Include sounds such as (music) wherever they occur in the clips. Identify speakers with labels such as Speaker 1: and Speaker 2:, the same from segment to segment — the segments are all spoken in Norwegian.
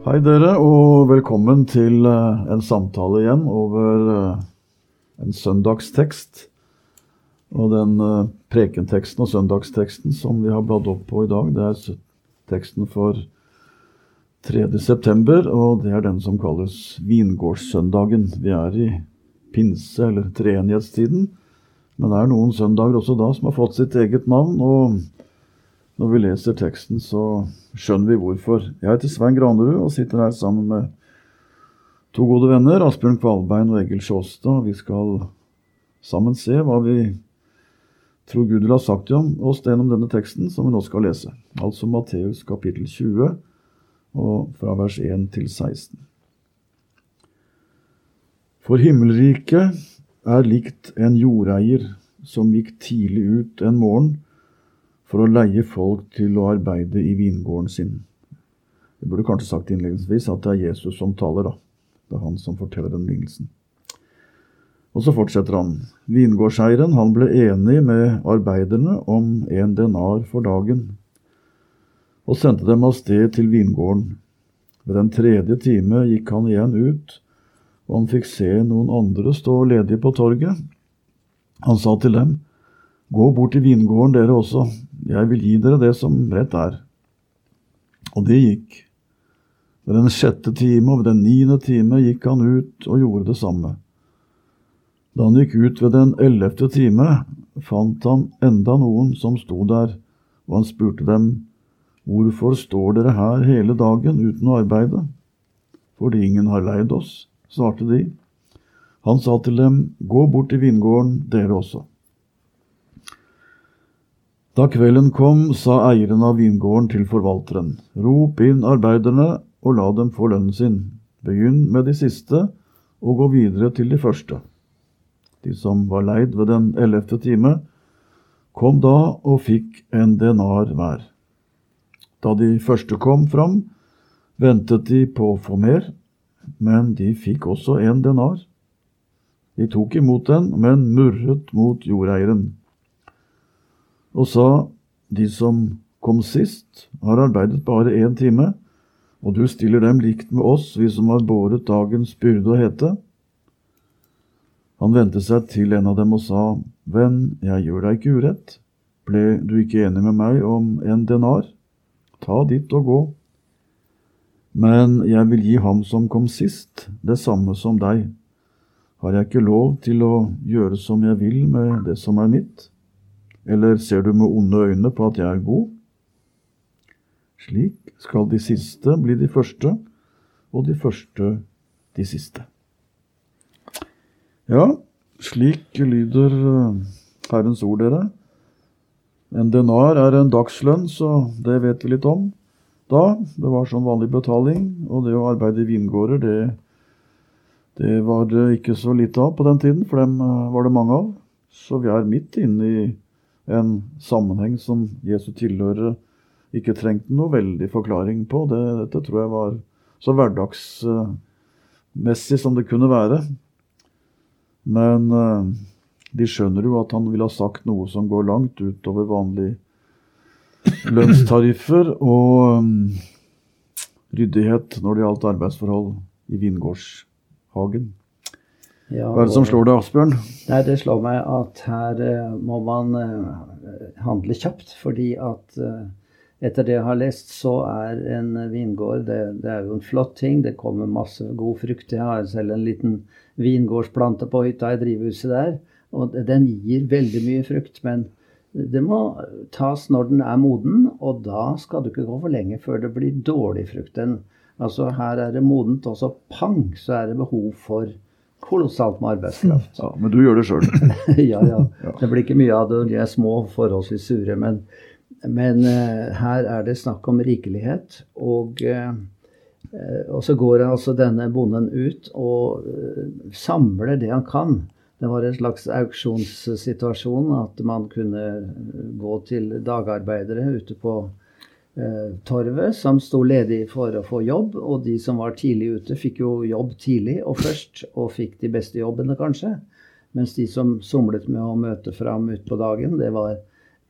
Speaker 1: Hei dere, og velkommen til eh, en samtale igjen over eh, en søndagstekst. Og den eh, prekenteksten og søndagsteksten som vi har bladd opp på i dag, det er teksten for 3. september, og det er den som kalles vingårdssøndagen. Vi er i pinse- eller treenighetstiden, men det er noen søndager også da som har fått sitt eget navn. og når vi leser teksten, så skjønner vi hvorfor. Jeg heter Svein Granerud og sitter her sammen med to gode venner, Asbjørn Kvalbein og Egil Sjåstad. Vi skal sammen se hva vi tror Gud vil ha sagt om oss gjennom denne teksten som vi nå skal lese. Altså Matteus kapittel 20, og fra vers 1 til 16. For himmelriket er likt en jordeier som gikk tidlig ut en morgen for å leie folk til å arbeide i vingården sin. Jeg burde kanskje sagt innledningsvis at det er Jesus som taler, da. Det er han som forteller den lignelsen. Og så fortsetter han. Vingårdseieren han ble enig med arbeiderne om en denar for dagen, og sendte dem av sted til vingården. Ved den tredje time gikk han igjen ut, og han fikk se noen andre stå ledige på torget. Han sa til dem, Gå bort til vingården dere også, jeg vil gi dere det som rett er. Og det gikk. Ved den sjette time og ved den niende time gikk han ut og gjorde det samme. Da han gikk ut ved den ellevte time, fant han enda noen som sto der, og han spurte dem, Hvorfor står dere her hele dagen uten å arbeide? Fordi ingen har leid oss, svarte de. Han sa til dem, Gå bort til vingården, dere også. Da kvelden kom, sa eieren av vingården til forvalteren, rop inn arbeiderne og la dem få lønnen sin. Begynn med de siste og gå videre til de første. De som var leid ved den ellevte time, kom da og fikk en denar hver. Da de første kom fram, ventet de på å få mer, men de fikk også en denar. De tok imot den, men murret mot jordeieren og sa, De som kom sist, har arbeidet bare én time, og du stiller dem likt med oss, vi som har båret dagens byrde og hete. Han vendte seg til en av dem og sa, Venn, jeg gjør deg ikke urett. Ble du ikke enig med meg om en denar? Ta ditt og gå. Men jeg vil gi ham som kom sist, det samme som deg. Har jeg ikke lov til å gjøre som jeg vil med det som er mitt? Eller ser du med onde øyne på at jeg er god? Slik skal de siste bli de første, og de første de siste. Ja, slik lyder eh, Herrens ord, dere. En denar er en dagslønn, så det vet vi litt om da. Det var sånn vanlig betaling, og det å arbeide i vingårder, det, det var det ikke så lite av på den tiden, for dem eh, var det mange av. Så vi er midt inne i en sammenheng som Jesu tilhørere ikke trengte noe veldig forklaring på. Det, dette tror jeg var så hverdagsmessig som det kunne være. Men eh, de skjønner jo at han ville ha sagt noe som går langt utover vanlige lønnstariffer og mm, ryddighet når det gjaldt arbeidsforhold i vingårdshagen.
Speaker 2: Ja,
Speaker 1: Hva er det som slår deg, Asbjørn?
Speaker 2: Nei, Det slår meg at her eh, må man eh, handle kjapt. Fordi at eh, etter det jeg har lest, så er en vingård det, det er jo en flott ting. Det kommer masse god frukt. Jeg har selv en liten vingårdsplante på hytta i drivhuset der. Og den gir veldig mye frukt. Men det må tas når den er moden, og da skal du ikke gå for lenge før det blir dårlig frukt. Den, altså Her er det modent, og så pang, så er det behov for kolossalt med arbeidskraft.
Speaker 1: Ja, men du gjør det sjøl. (laughs)
Speaker 2: ja, ja. Det blir ikke mye av det. De er små, forholdsvis sure. Men men uh, her er det snakk om rikelighet. Og, uh, og så går altså denne bonden ut og uh, samler det han kan. Det var en slags auksjonssituasjon, at man kunne gå til dagarbeidere ute på torvet som sto ledig for å få jobb. Og de som var tidlig ute, fikk jo jobb tidlig og først, og fikk de beste jobbene, kanskje. Mens de som somlet med å møte fram utpå dagen, det var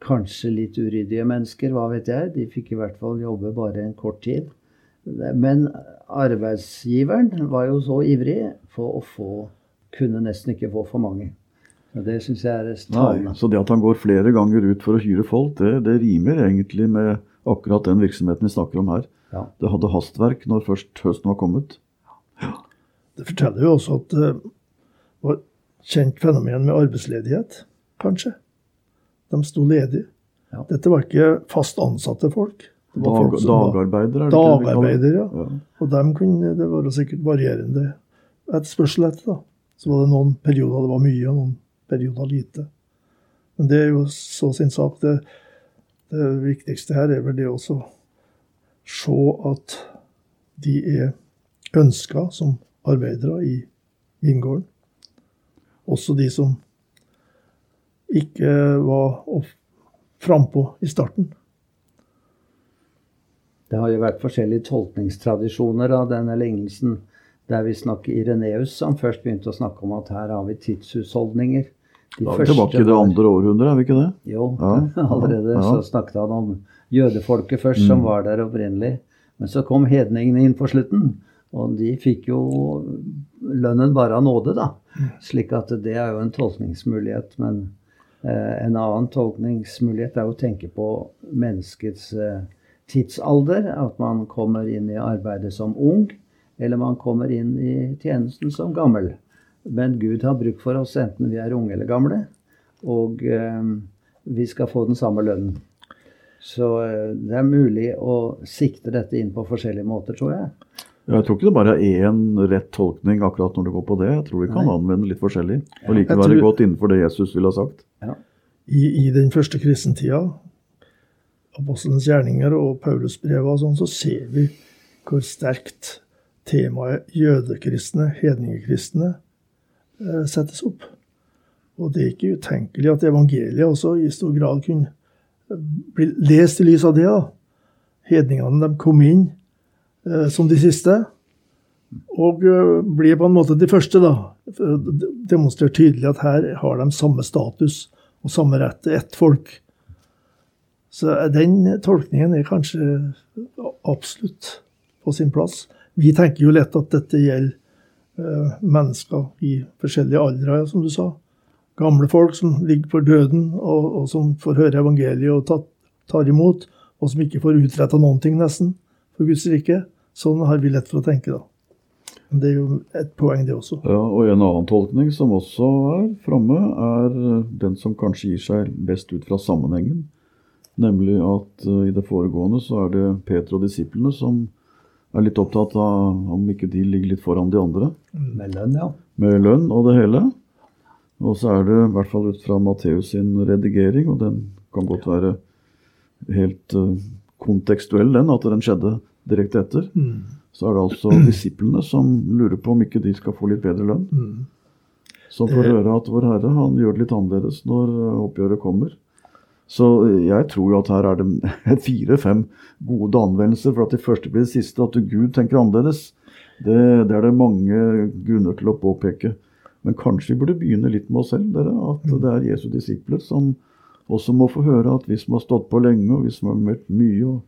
Speaker 2: kanskje litt uryddige mennesker, hva vet jeg. De fikk i hvert fall jobbe bare en kort tid. Men arbeidsgiveren var jo så ivrig for å få Kunne nesten ikke få for mange. Og det syns jeg er
Speaker 1: Nei, så det at han går flere ganger ut for å hyre folk, det, det rimer egentlig med akkurat den virksomheten vi snakker om her.
Speaker 2: Ja.
Speaker 1: Det hadde hastverk når først høsten var kommet.
Speaker 3: Det forteller jo også at det var et kjent fenomen med arbeidsledighet, kanskje. De sto ledige.
Speaker 2: Ja.
Speaker 3: Dette var ikke fast ansatte folk. Det var
Speaker 1: Dag,
Speaker 3: folk som var
Speaker 1: dagarbeidere, er
Speaker 3: dagarbeidere. Ja.
Speaker 1: Ja.
Speaker 3: Og dem kunne det var sikkert varierende etterspørsel etter. da. Så var det noen perioder det var mye, og noen perioder lite. Men det er jo så sin sak. Det, det viktigste her er vel det å se at de er ønska som arbeidere i vingården. Også de som ikke var frampå i starten.
Speaker 2: Det har jo vært forskjellige tolkningstradisjoner av denne lignelsen. Der vi snakker Ireneus, som først begynte å snakke om at her har vi tidshusholdninger.
Speaker 1: Da er vi tilbake i det andre århundret, er vi ikke det?
Speaker 2: Jo,
Speaker 1: Ja, (laughs)
Speaker 2: allerede
Speaker 1: ja, ja.
Speaker 2: så snakket han om jødefolket først, som
Speaker 1: Mm.
Speaker 2: var der opprinnelig. Men så kom hedningene inn på slutten, og de fikk jo lønnen bare av nåde, da. Slik at det er jo en tolkningsmulighet. Men eh, en annen tolkningsmulighet er jo å tenke på menneskets eh, tidsalder. At man kommer inn i arbeidet som ung, eller man kommer inn i tjenesten som gammel. Men Gud har bruk for oss enten vi er unge eller gamle. Og eh, vi skal få den samme lønnen. Så eh, det er mulig å sikte dette inn på forskjellige måter, tror jeg.
Speaker 1: Jeg tror ikke det bare er én rett tolkning akkurat når det går på det. Jeg tror vi kan
Speaker 2: Nei.
Speaker 1: anvende litt forskjellig. Og likevel være
Speaker 3: tror-
Speaker 1: godt innenfor det Jesus ville ha sagt.
Speaker 3: i, i den første kristentida, apostelens gjerninger og Paulusbrevet og sånn, så ser vi hvor sterkt temaet jødekristne, hedningekristne, settes opp. Og det er ikke utenkelig at evangeliet også i stor grad kunne eh, bli lest i lys av det. da. Hedningene de kom inn eh, som de siste, og eh, blir på en måte de første, da. For å d- Demonstrere tydelig at her har de samme status og samme rett til ett folk. Så den tolkningen er kanskje absolutt på sin plass. Vi tenker jo lett at dette gjelder eh, mennesker i forskjellige aldre, som du sa. Gamle folk som ligger for døden, og, og som får høre evangeliet og tar, tar imot, og som ikke får utretta noen ting, nesten, for Guds rike. Sånn har vi lett for å tenke, da. Men det er jo et poeng, det også.
Speaker 1: Ja, og En annen tolkning som også er framme, er eh, den som kanskje gir seg best ut fra sammenhengen. Nemlig at uh, i det foregående så er det Peter og disiplene som er litt opptatt av om ikke de ligger litt foran de andre
Speaker 2: Med lønn, ja.
Speaker 1: med lønn og det hele. Og så er det i hvert fall ut fra Matteus sin redigering, og den kan godt være helt uh, kontekstuell, den, at den skjedde direkte etter.
Speaker 3: Mm.
Speaker 1: Så er det altså (clears throat) disiplene som lurer på om ikke de skal få litt bedre lønn.
Speaker 3: Mm.
Speaker 1: Som får
Speaker 3: Det-
Speaker 1: høre at Vår Herre han gjør det litt annerledes når eh, oppgjøret kommer. Så eh, jeg tror jo at her er det (laughs) fire-fem gode anvendelser for at det første blir det siste. At Gud tenker annerledes, det, det er det mange grunner til å påpeke. Men kanskje vi burde begynne litt med oss selv, dere. At
Speaker 3: Mm.
Speaker 1: det er Jesu disipler som også må få høre at vi som har stått på lenge, og vi som har møtt mye og,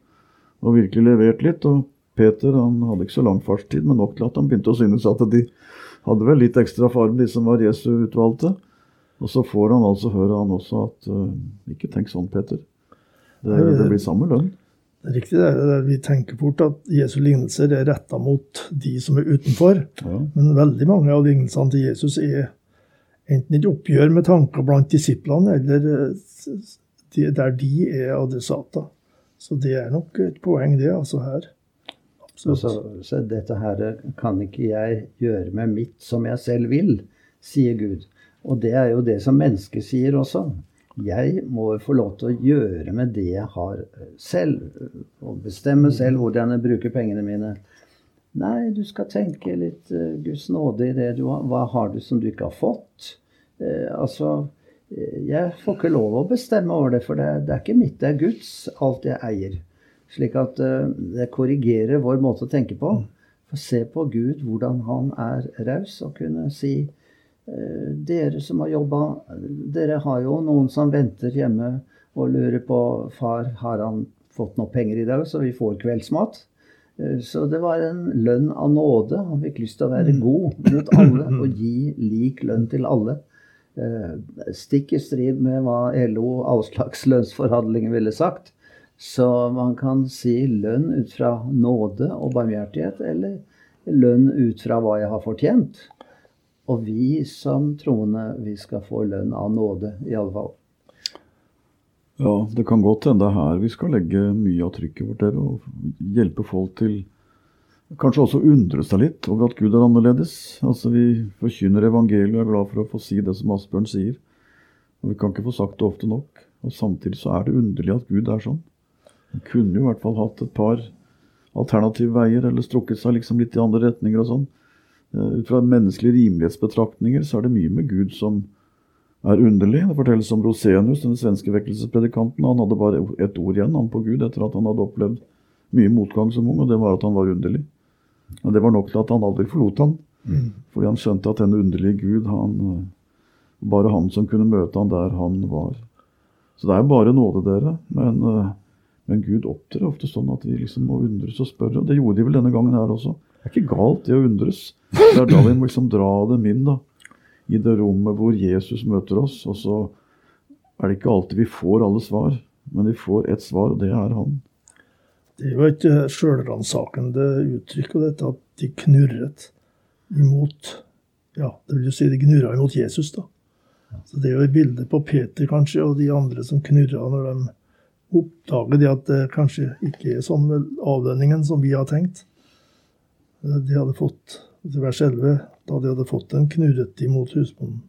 Speaker 1: og virkelig levert litt og Peter han hadde ikke så lang fartstid, men nok til at han begynte å synes at de hadde vel litt ekstra farm, de som var Jesu utvalgte. Og så får han altså høre han også at eh, Ikke tenk sånn, Peter. Det, det blir samme lønn.
Speaker 3: Det er riktig, det er. Vi tenker fort at Jesu lignelser er retta mot de som er utenfor.
Speaker 1: Ja.
Speaker 3: Men veldig mange av lignelsene til Jesus er enten et oppgjør med tanker blant disiplene, eller eh, de, der de er adressater. Så det er nok et poeng, det, altså her.
Speaker 2: Så, så dette her kan ikke jeg gjøre med mitt som jeg selv vil, sier Gud. Og det er jo det som mennesket sier også. Jeg må få lov til å gjøre med det jeg har eh, selv, og bestemme selv hvordan jeg bruker pengene mine. Nei, du skal tenke litt uh, Guds nåde i det du har. Hva har du som du ikke har fått? Uh, altså, jeg får ikke lov å bestemme over det, for det, det, er ikke mitt, det er Guds, alt jeg eier. Slik at uh, det korrigerer vår måte å tenke på. For se på Gud, hvordan han er raus, og kunne si dere som har jobba, dere har jo noen som venter hjemme og lurer på far, har han fått noe penger i dag, så vi får kveldsmat? Eh, så det var en lønn av nåde. Han fikk lyst til å være mm. god mot alle (laughs) og gi lik lønn til alle. Eh, stikk i strid med hva LO og all slags lønnsforhandlinger ville sagt. Så man kan si lønn ut fra nåde og barmhjertighet, eller lønn ut fra hva jeg har fortjent. Og vi som troende, vi skal få lønn av nåde, i alle fall.
Speaker 1: Ja, det kan godt hende det er her vi skal legge mye av trykket vårt der, og hjelpe folk til kanskje også undre seg litt over at Gud er annerledes. Altså Vi forkynner evangeliet og er glad for å få si det som Asbjørn sier. Og Vi kan ikke få sagt det ofte nok. Og Samtidig så er det underlig at Gud er sånn. Han kunne jo i hvert fall hatt et par alternative veier, eller strukket seg liksom litt i andre retninger og sånn. Eh, ut fra menneskelige rimelighetsbetraktninger så er det mye med Gud som er underlig. Det fortelles om Rosenius, den svenske vekkelsespredikanten. Han hadde bare ett ord igjen, han på Gud, etter at han hadde opplevd mye motgang som ung, og det var at han var underlig. Og Det var nok til at han aldri forlot han, mm. fordi han skjønte at denne underlige Gud, han, eh, bare han som kunne møte han der han var. Så det er bare nåde, dere. Men, eh, men Gud opptrer ofte sånn at vi liksom må undres og spørre. og Det gjorde de vel denne gangen her også. Det er ikke galt, det å undres. Det er da vi må liksom dra dem inn. da i det rommet hvor Jesus møter oss. Og så er det ikke alltid vi får alle svar, men vi får ett svar, og det er han.
Speaker 3: Det er jo et sjølransakende uttrykk, og dette at de knurret imot Ja, det vil jo si de knurra imot Jesus, da. Så Det er jo et bilde på Peter kanskje, og de andre som knurra når de oppdager det at det kanskje ikke er sånn med avlønningen som vi har tenkt. De hadde fått til vers 11 da de hadde fått den, knurret imot husbonden.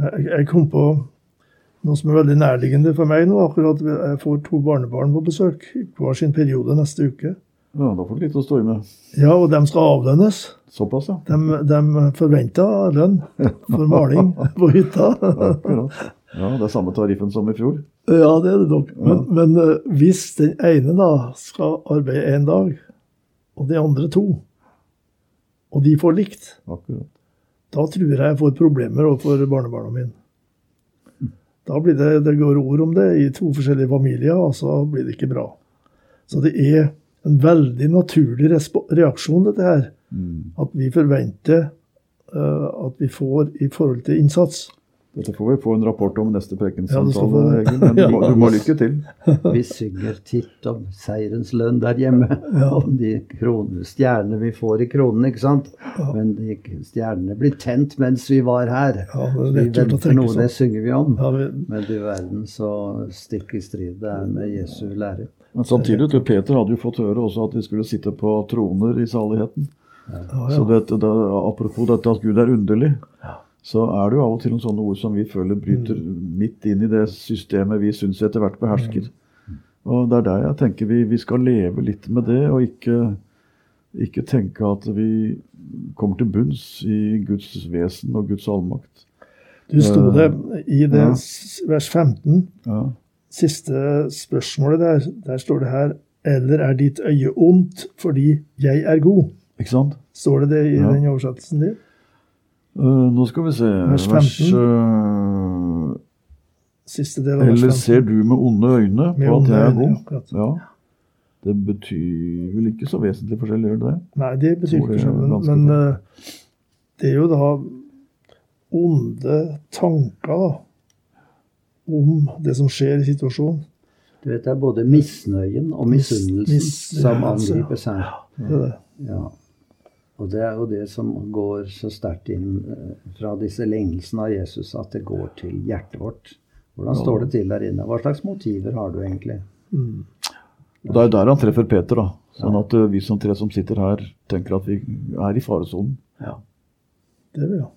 Speaker 3: Jeg, jeg, kom på noe som er veldig nærliggende for meg nå. akkurat Jeg får to barnebarn på besøk hver sin periode neste uke.
Speaker 1: Ja, Da får du litt å stå i med.
Speaker 3: Ja, og de skal avlønnes.
Speaker 1: Såpass, ja.
Speaker 3: De, de forventer lønn for maling på hytta. (laughs)
Speaker 1: Ja, Det er samme tariffen som i fjor?
Speaker 3: Ja, det er det nok. Men, ja. men uh, hvis den ene da skal arbeide én dag, og de andre to, og de får likt,
Speaker 1: Akkurat.
Speaker 3: da tror jeg jeg får problemer overfor barnebarna mine. Da blir det, det går ord om det i to forskjellige familier, og så blir det ikke bra. Så det er en veldig naturlig reaksjon, dette her. Mm. At vi forventer uh, at vi får i forhold til innsats.
Speaker 1: Dette får vi få en rapport om neste prekensamtale, ja, Egil. Men (laughs) du må, du må, lykke til. (laughs)
Speaker 2: Vi synger titt om seierens lønn der hjemme. Ja. (laughs) Om de kroner, stjernene vi får i kronene, ikke sant. Ja. Men de stjernene blir tent mens vi var her. Ja, vi venter noe, det synger vi om. Vi... Men du verden så stikk i strid det er med Jesu lære.
Speaker 1: Men samtidig, du, Peter hadde jo fått høre også at vi skulle sitte på troner i saligheten. Så det, det, apropos dette at Gud er underlig. Ja så er det jo av og til noen sånne ord som vi føler bryter mm. midt inn i det systemet vi syns etter hvert behersker. Mm. Og det er der jeg tenker vi, vi skal leve litt med det, og ikke, ikke, tenke at vi kommer til bunns i Guds vesen og Guds allmakt.
Speaker 3: Du sto det i det ja. vers 15, ja. siste spørsmålet der. Der står det her Eller er ditt øye ondt fordi jeg er god?
Speaker 1: Ikke sant?
Speaker 3: Står det det i ja. den oversettelsen din?
Speaker 1: Uh, nå skal vi se
Speaker 3: Vers 15. Vers, uh, Siste del av
Speaker 1: vers 15. Eller ser du med onde øyne på at jeg er god? Ja. Det betyr vel ikke så vesentlig forskjell, gjør det? det?
Speaker 3: Nei, det betyr ikke forskjell. Men, men uh, det er jo da onde tanker da, om det som skjer i situasjonen.
Speaker 2: Du vet, Det er både misnøyen og misunnelsen mis, mis, som angriper seg. Ja, det er det. Ja. Og det er jo det som går så sterkt inn eh, fra disse lengelsene av Jesus, at det går til hjertet vårt. Hvordan står det til der inne? Hva slags motiver har du egentlig? Mm.
Speaker 1: Og Det er der han treffer Peter. da. Sånn at eh, vi som tre som sitter her, tenker at vi er i faresonen.
Speaker 3: Ja. Det er vi, ja.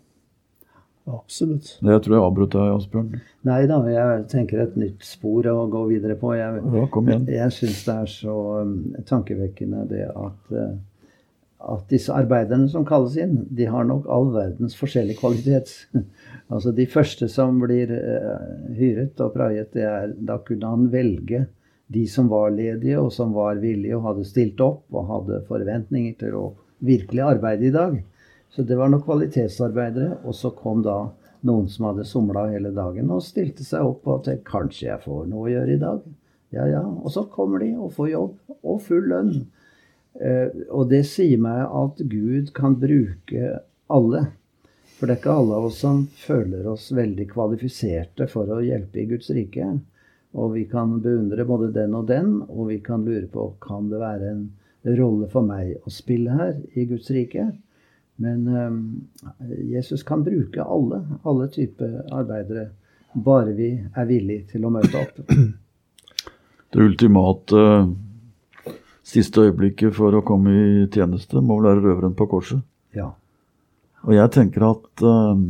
Speaker 3: Absolutt.
Speaker 1: Det tror jeg avbrøt deg, Asbjørn.
Speaker 2: Nei da, jeg tenker et nytt spor å gå videre på. Jeg,
Speaker 1: Ja, kom igjen.
Speaker 2: jeg syns det er så um, tankevekkende det at, uh, at disse arbeiderne som kalles inn, de har nok all verdens forskjellig kvalitet. (laughs) altså De første som blir uh, hyret og praiet, det er, da kunne han velge de som var ledige og som var villige og hadde stilt opp og hadde forventninger til å virkelig arbeide i dag. Så det var nok kvalitetsarbeidere. Og så kom da noen som hadde somla hele dagen og stilte seg opp og tenkte kanskje jeg får noe å gjøre i dag. Ja, ja. Og så kommer de og får jobb og full lønn. Eh, og det sier meg at Gud kan bruke alle. For det er ikke alle av oss som føler oss veldig kvalifiserte for å hjelpe i Guds rike. Og vi kan beundre både den og den, og vi kan lure på kan det være en rolle for meg å spille her i Guds rike. Men um, Jesus kan bruke alle, alle typer arbeidere, bare vi er villige til å møte opp. (clears throat)
Speaker 1: Det ultimate eh, siste øyeblikket for å komme i tjeneste må vel være røveren på korset.
Speaker 2: Ja.
Speaker 1: Og jeg tenker at eh,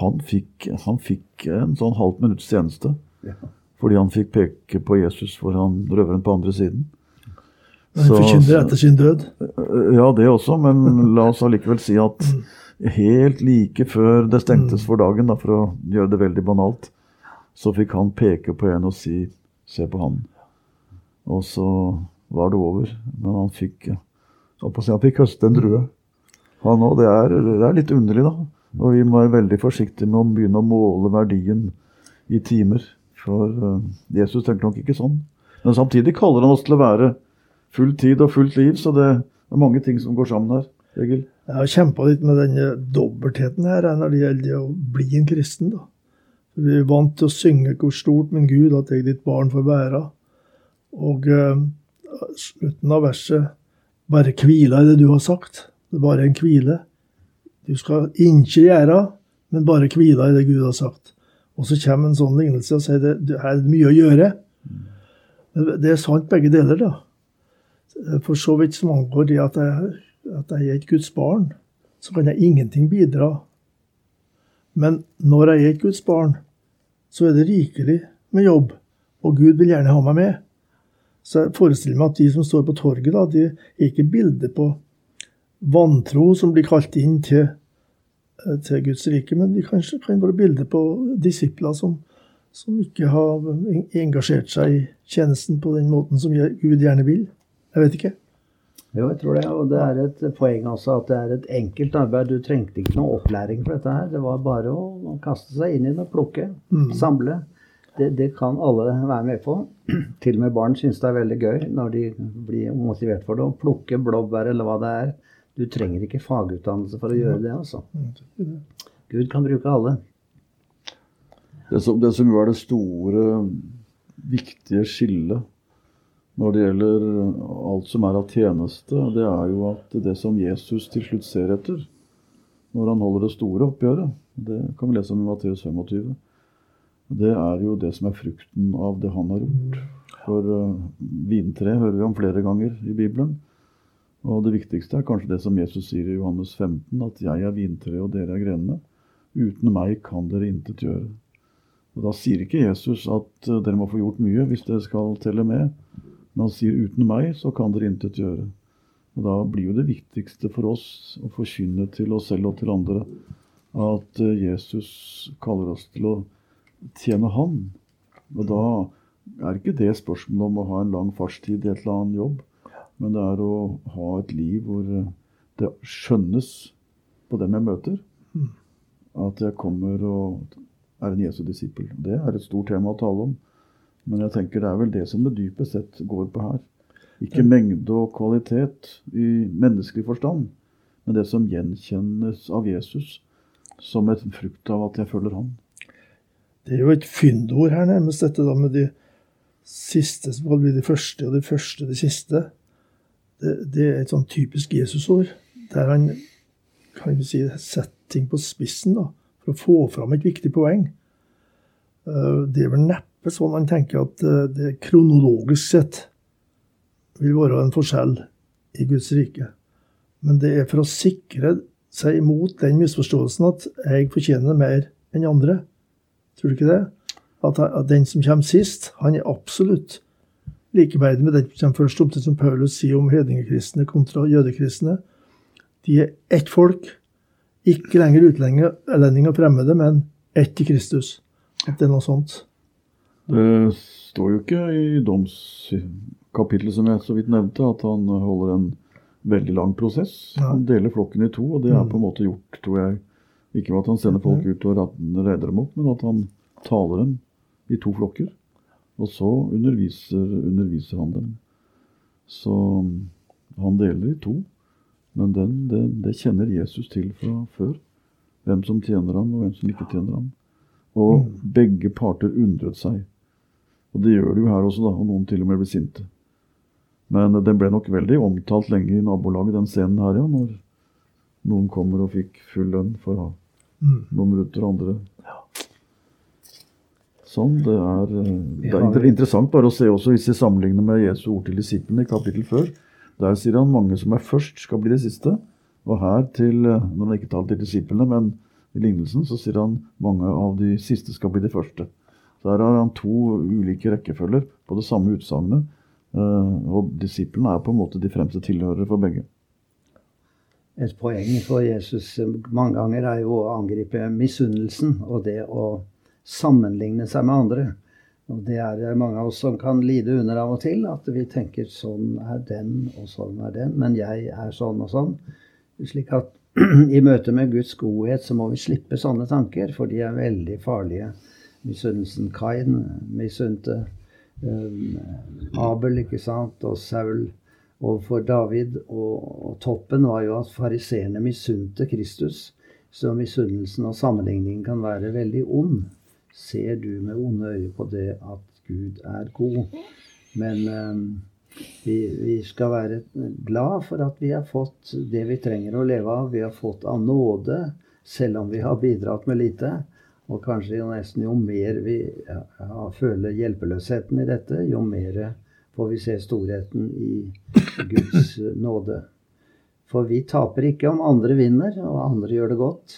Speaker 1: han, fikk, han fikk en sånn halvt minutts tjeneste
Speaker 2: ja.
Speaker 1: fordi han fikk peke på Jesus foran røveren på andre siden.
Speaker 3: Han forkynner etter sin død.
Speaker 1: Eh, Ja, det også, men la oss allikevel si at helt like før det stengtes for dagen, da, for å gjøre det veldig banalt, så fikk han peke på en og si 'se på han'. Og så var det over. Men han fikk si, han fikk høste en drue. Han òg. Det, det er litt underlig, da. Og vi må være veldig forsiktige med å begynne å måle verdien i timer. For eh, Jesus tenker nok ikke sånn. Men samtidig kaller han oss til å være full tid og fullt liv, så det er mange ting som går sammen her. Egil.
Speaker 3: Jeg har kjempa litt med denne dobbeltheten her når det gjelder å bli en kristen. da. Vi er vant til å synge 'Hvor stort min Gud at jeg ditt barn får være'. Og eh, slutten av verset 'Bare hvila i det du har sagt'. Det er bare en hvile. Du skal ikke gjøre, men bare hvile i det Gud har sagt. Og så kommer en sånn lignelse og sier det, her er det mye å gjøre. Det er sant begge deler, da. For så vidt som angår det at jeg, at jeg er et Guds barn, så kan jeg ingenting bidra. Men når jeg er et Guds barn, så er det rikelig med jobb, og Gud vil gjerne ha meg med. Så jeg forestiller meg at de som står på torget, da, de er ikke bilder på vantro som blir kalt inn til, eh, til Guds rike, men de kanskje kan være bilde på disipler som, som ikke har engasjert seg i tjenesten på den måten som Gud gjerne vil. Jeg vet ikke.
Speaker 2: Jo, jeg tror det. Og det er et poeng også at det er et enkelt arbeid. Du trengte ikke noe opplæring for dette her. Det var bare å, kaste seg inn i det, plukke, samle. Det, det kan alle være med på. (clears throat) Til og med barn syns det er veldig gøy når de blir motivert for det. Å plukke blåbær eller hva det er. Du trenger ikke fagutdannelse for å gjøre det, altså. Gud kan bruke alle.
Speaker 1: Det som, det som er det store, viktige skillet når det gjelder alt som er av tjeneste, det er jo at det som Jesus til slutt ser etter når han holder det store oppgjøret, det kan vi lese om i Matteus 25, det er jo det som er frukten av det han har gjort. For uh, vintre hører vi om flere ganger i Bibelen. Og det viktigste er kanskje det som Jesus sier i Johannes 15, at 'jeg er vintreet og dere er grenene'. Uten meg kan dere intet gjøre. Og Da sier ikke Jesus at uh, dere må få gjort mye hvis dere skal telle med. Men han sier 'uten meg så kan dere intet gjøre'. Og Da blir jo det viktigste for oss å forkynne til oss selv og til andre at uh, Jesus kaller oss til å tjene Han. Og da er ikke det spørsmålet om å ha en lang fartstid i et eller annet jobb, men det er å ha et liv hvor det skjønnes på dem jeg møter, at jeg kommer og er en Jesu disippel. Det er et stort tema å tale om. Men jeg tenker det er vel det som det dypest sett går på her. Ikke mengde og kvalitet i menneskelig forstand, men det som gjenkjennes av Jesus som et frukt av at jeg følger han.
Speaker 3: Det er jo et fyndord her, nærmest, dette da med de siste som kan bli de første, og de første de siste. Det, det er et sånn typisk Jesusord, der han kan vi si, setter ting på spissen da, for å få fram et viktig poeng. Eh, Det er vel neppe sånn han tenker at eh, det kronologisk sett vil være en forskjell i Guds rike. Men det er for å sikre seg imot den misforståelsen at jeg fortjener mer enn andre. Tror du ikke det? At, at den som kommer sist, han er absolutt likeverdig med den som kommer først, omtrent som Paulus sier om hedningekristne kontra jødekristne. De er ett folk, ikke lenger utlendinger og fremmede, men ett i Kristus. At det er noe sånt.
Speaker 1: Det står jo ikke i domskapitlet som jeg så vidt nevnte, at han holder en veldig lang prosess.
Speaker 3: Ja.
Speaker 1: Han deler flokken i to, og det er
Speaker 3: Mm.
Speaker 1: på en måte gjort, tror jeg. Ikke ved at han sender folk ut og reder dem opp, men at han taler dem i to flokker. Og så underviser, underviser han dem. Så mm, han deler i to. Men den, det, det kjenner Jesus til fra før. Hvem som tjener ham, og hvem som ikke tjener ham. Og
Speaker 3: Mm.
Speaker 1: begge parter undret seg. Og det gjør det jo her også, da, og noen til og med blir sinte. Men den ble nok veldig omtalt lenge i nabolaget, den scenen her, ja. Når noen kommer og fikk full lønn for å ha
Speaker 3: Mm.
Speaker 1: noen minutter, andre Sånn. Det er, eh, det er interessant bare å se også hvis vi sammenligner med Jesu ord til disiplene i kapittel før. Der sier han mange som er først, skal bli det siste. Og her til, eh, når han ikke taler til disiplene, men i lignelsen, så sier han mange av de siste skal bli de første. Så her har han to ulike rekkefølger på det samme utsagnet. eh, Og disiplene er på en måte de fremste tilhørere for begge.
Speaker 2: Et poeng for Jesus eh, mange ganger er jo å angripe misunnelsen og det å sammenligne seg med andre. Og det er det mange av oss som kan lide under av og til. At vi tenker sånn er den, og sånn er den. Men jeg er sånn og sånn. Slik at (clears throat) i møte med Guds godhet så må vi slippe sånne tanker, for de er veldig farlige. Misunnelsen Kain misunte um, Abel, ikke sant, og Saul overfor David. Og, og toppen var jo at fariseerne misunte Kristus. Så misunnelsen og sammenligningen kan være veldig ond. Ser du med onde øyne på det at Gud er god? Men eh, vi, vi skal være glad for at vi har fått det vi trenger å leve av. Vi har fått av nåde, selv om vi har bidratt med lite. Og kanskje jo nesten jo mer vi ja, føler hjelpeløsheten i dette, jo mer får vi se storheten i Guds nåde. For vi taper ikke om andre vinner, og andre gjør det godt.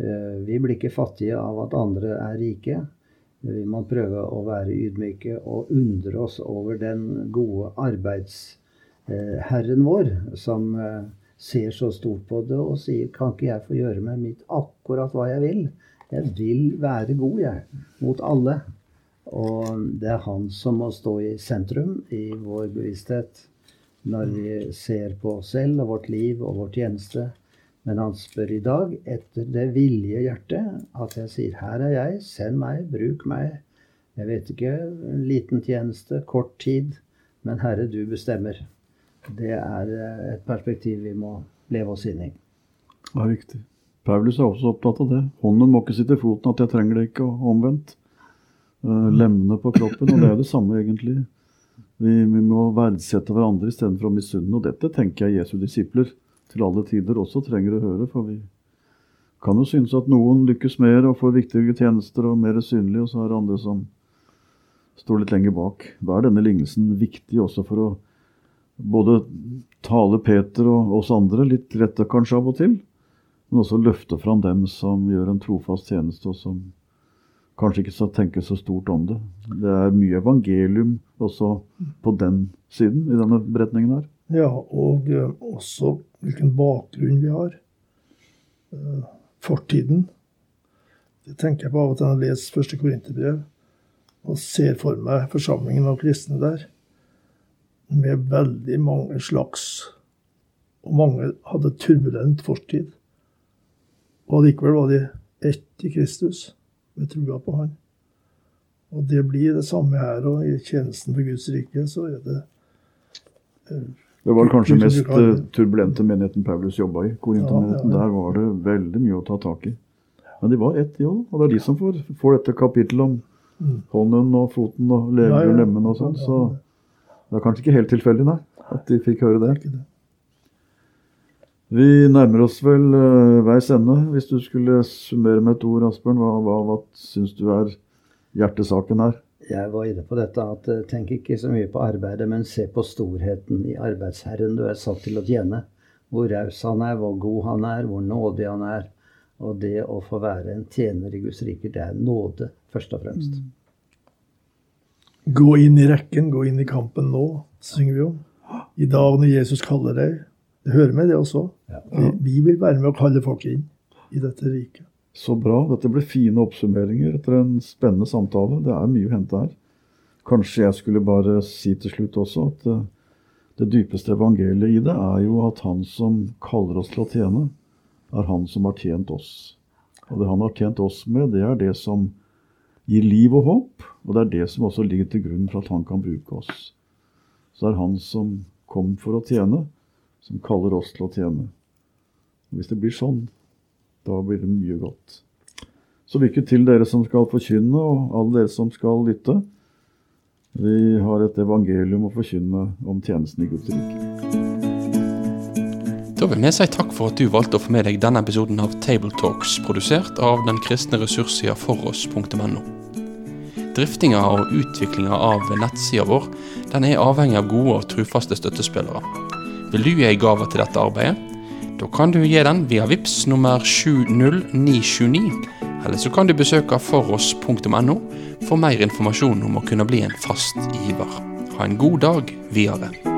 Speaker 2: Eh, Vi blir ikke fattige av at andre er rike. Vi må prøve å være ydmyke og undre oss over den gode arbeidsherren vår, som eh, ser så stort på det og sier kan ikke jeg få gjøre med mitt akkurat hva jeg vil? Jeg vil være god, jeg, mot alle. Og det er han som må stå i sentrum i vår bevissthet når vi ser på oss selv og vårt liv og vår tjeneste. Men han spør i dag etter det vilje hjertet, at jeg sier her er jeg, send meg, bruk meg. Jeg vet ikke, en liten tjeneste, kort tid, men Herre, du bestemmer. Det er eh, et perspektiv vi må leve oss inn i.
Speaker 1: Det er riktig. Paulus er også opptatt av det. Hånden må ikke sitte i foten at jeg trenger det ikke, og omvendt. Eh, Lemmene på kroppen, og det er det samme egentlig. Vi, vi må verdsette hverandre istedenfor å misunne, og dette tenker jeg Jesu disipler til alle tider også trenger å høre, for vi kan jo synes at noen lykkes mer og får viktige tjenester og mer synlig, og så er det andre som står litt lenger bak. Da er denne lignelsen viktig også for å både tale Peter og oss andre litt rette kanskje av og til, men også løfte fram dem som gjør en trofast tjeneste, og som kanskje ikke skal tenke så stort om det. Det er mye evangelium også på den siden i denne beretningen her.
Speaker 3: Ja, og eh, også hvilken bakgrunn vi har. Eh, fortiden. Det tenker jeg på av og til når jeg leser første Korinterbrev og ser for meg forsamlingen av kristne der med veldig mange slags Og mange hadde turbulent fortid. Og allikevel var de ett i Kristus, med trua på Han. Og det blir det samme her, og i tjenesten for Guds rike så er det
Speaker 1: Det var kanskje
Speaker 3: du
Speaker 1: mest eh, turbulente menigheten Paulus jobba i. Korintermenigheten.
Speaker 3: Ja, ja, ja.
Speaker 1: Der var det veldig mye å ta tak i. Men de var ett, de òg. Og det er de som får, får dette kapittelet om
Speaker 3: Mm.
Speaker 1: hånden og foten og lever og lemmen og sånn. Så det er kanskje ikke helt tilfeldig, nei, at de fikk høre det. Vi nærmer oss vel uh, veis ende. Hvis du skulle summere med et ord, Asbjørn, hva, hva, hva syns du er hjertesaken her?
Speaker 2: Jeg var inne på dette at eh, tenk ikke så mye på arbeidet, men se på storheten i arbeidsherren du er satt til å tjene. hvor raus han er, hvor god han er, hvor nådig han er. Og det å få være en tjener i Guds rike, det er nåde, først og fremst.
Speaker 3: Gå inn i rekken, gå inn i kampen nå, synger vi om. I dag når Jesus kaller deg. Det hører med, det også.
Speaker 2: Ja.
Speaker 3: Vi, vi vil være med å kalle folk inn i dette riket.
Speaker 1: Så bra. Dette ble fine oppsummeringer etter en spennende samtale. Det er mye å hente her. Kanskje jeg skulle bare si til slutt også at eh, det dypeste evangeliet i det er jo at han som kaller oss til å tjene, er han som har tjent oss. Og det han har tjent oss med, det er det som gir liv og håp, og det er det som også ligger til grunn for at han kan bruke oss. Så det er han som kom for å tjene, som kaller oss til å tjene. Og hvis det blir sånn, da blir det mye godt. Så lykke til dere som skal forkynne, og alle dere som skal lytte. Vi har et evangelium å forkynne om tjenesten i Guds rike.
Speaker 4: Da vil vi si takk for at du valgte å få med deg denne episoden av Table Talks, produsert av den kristne ressurssida foross.no. Driftinga og utviklinga av nettsida vår den er avhengig av gode og trufaste støttespillere. Vil du gi en gave til dette arbeidet? Da kan du gi den via VIPS nummer 70929, eller så kan du besøke foross.no for mer informasjon om å kunne bli en fast giver. Ha en god dag videre.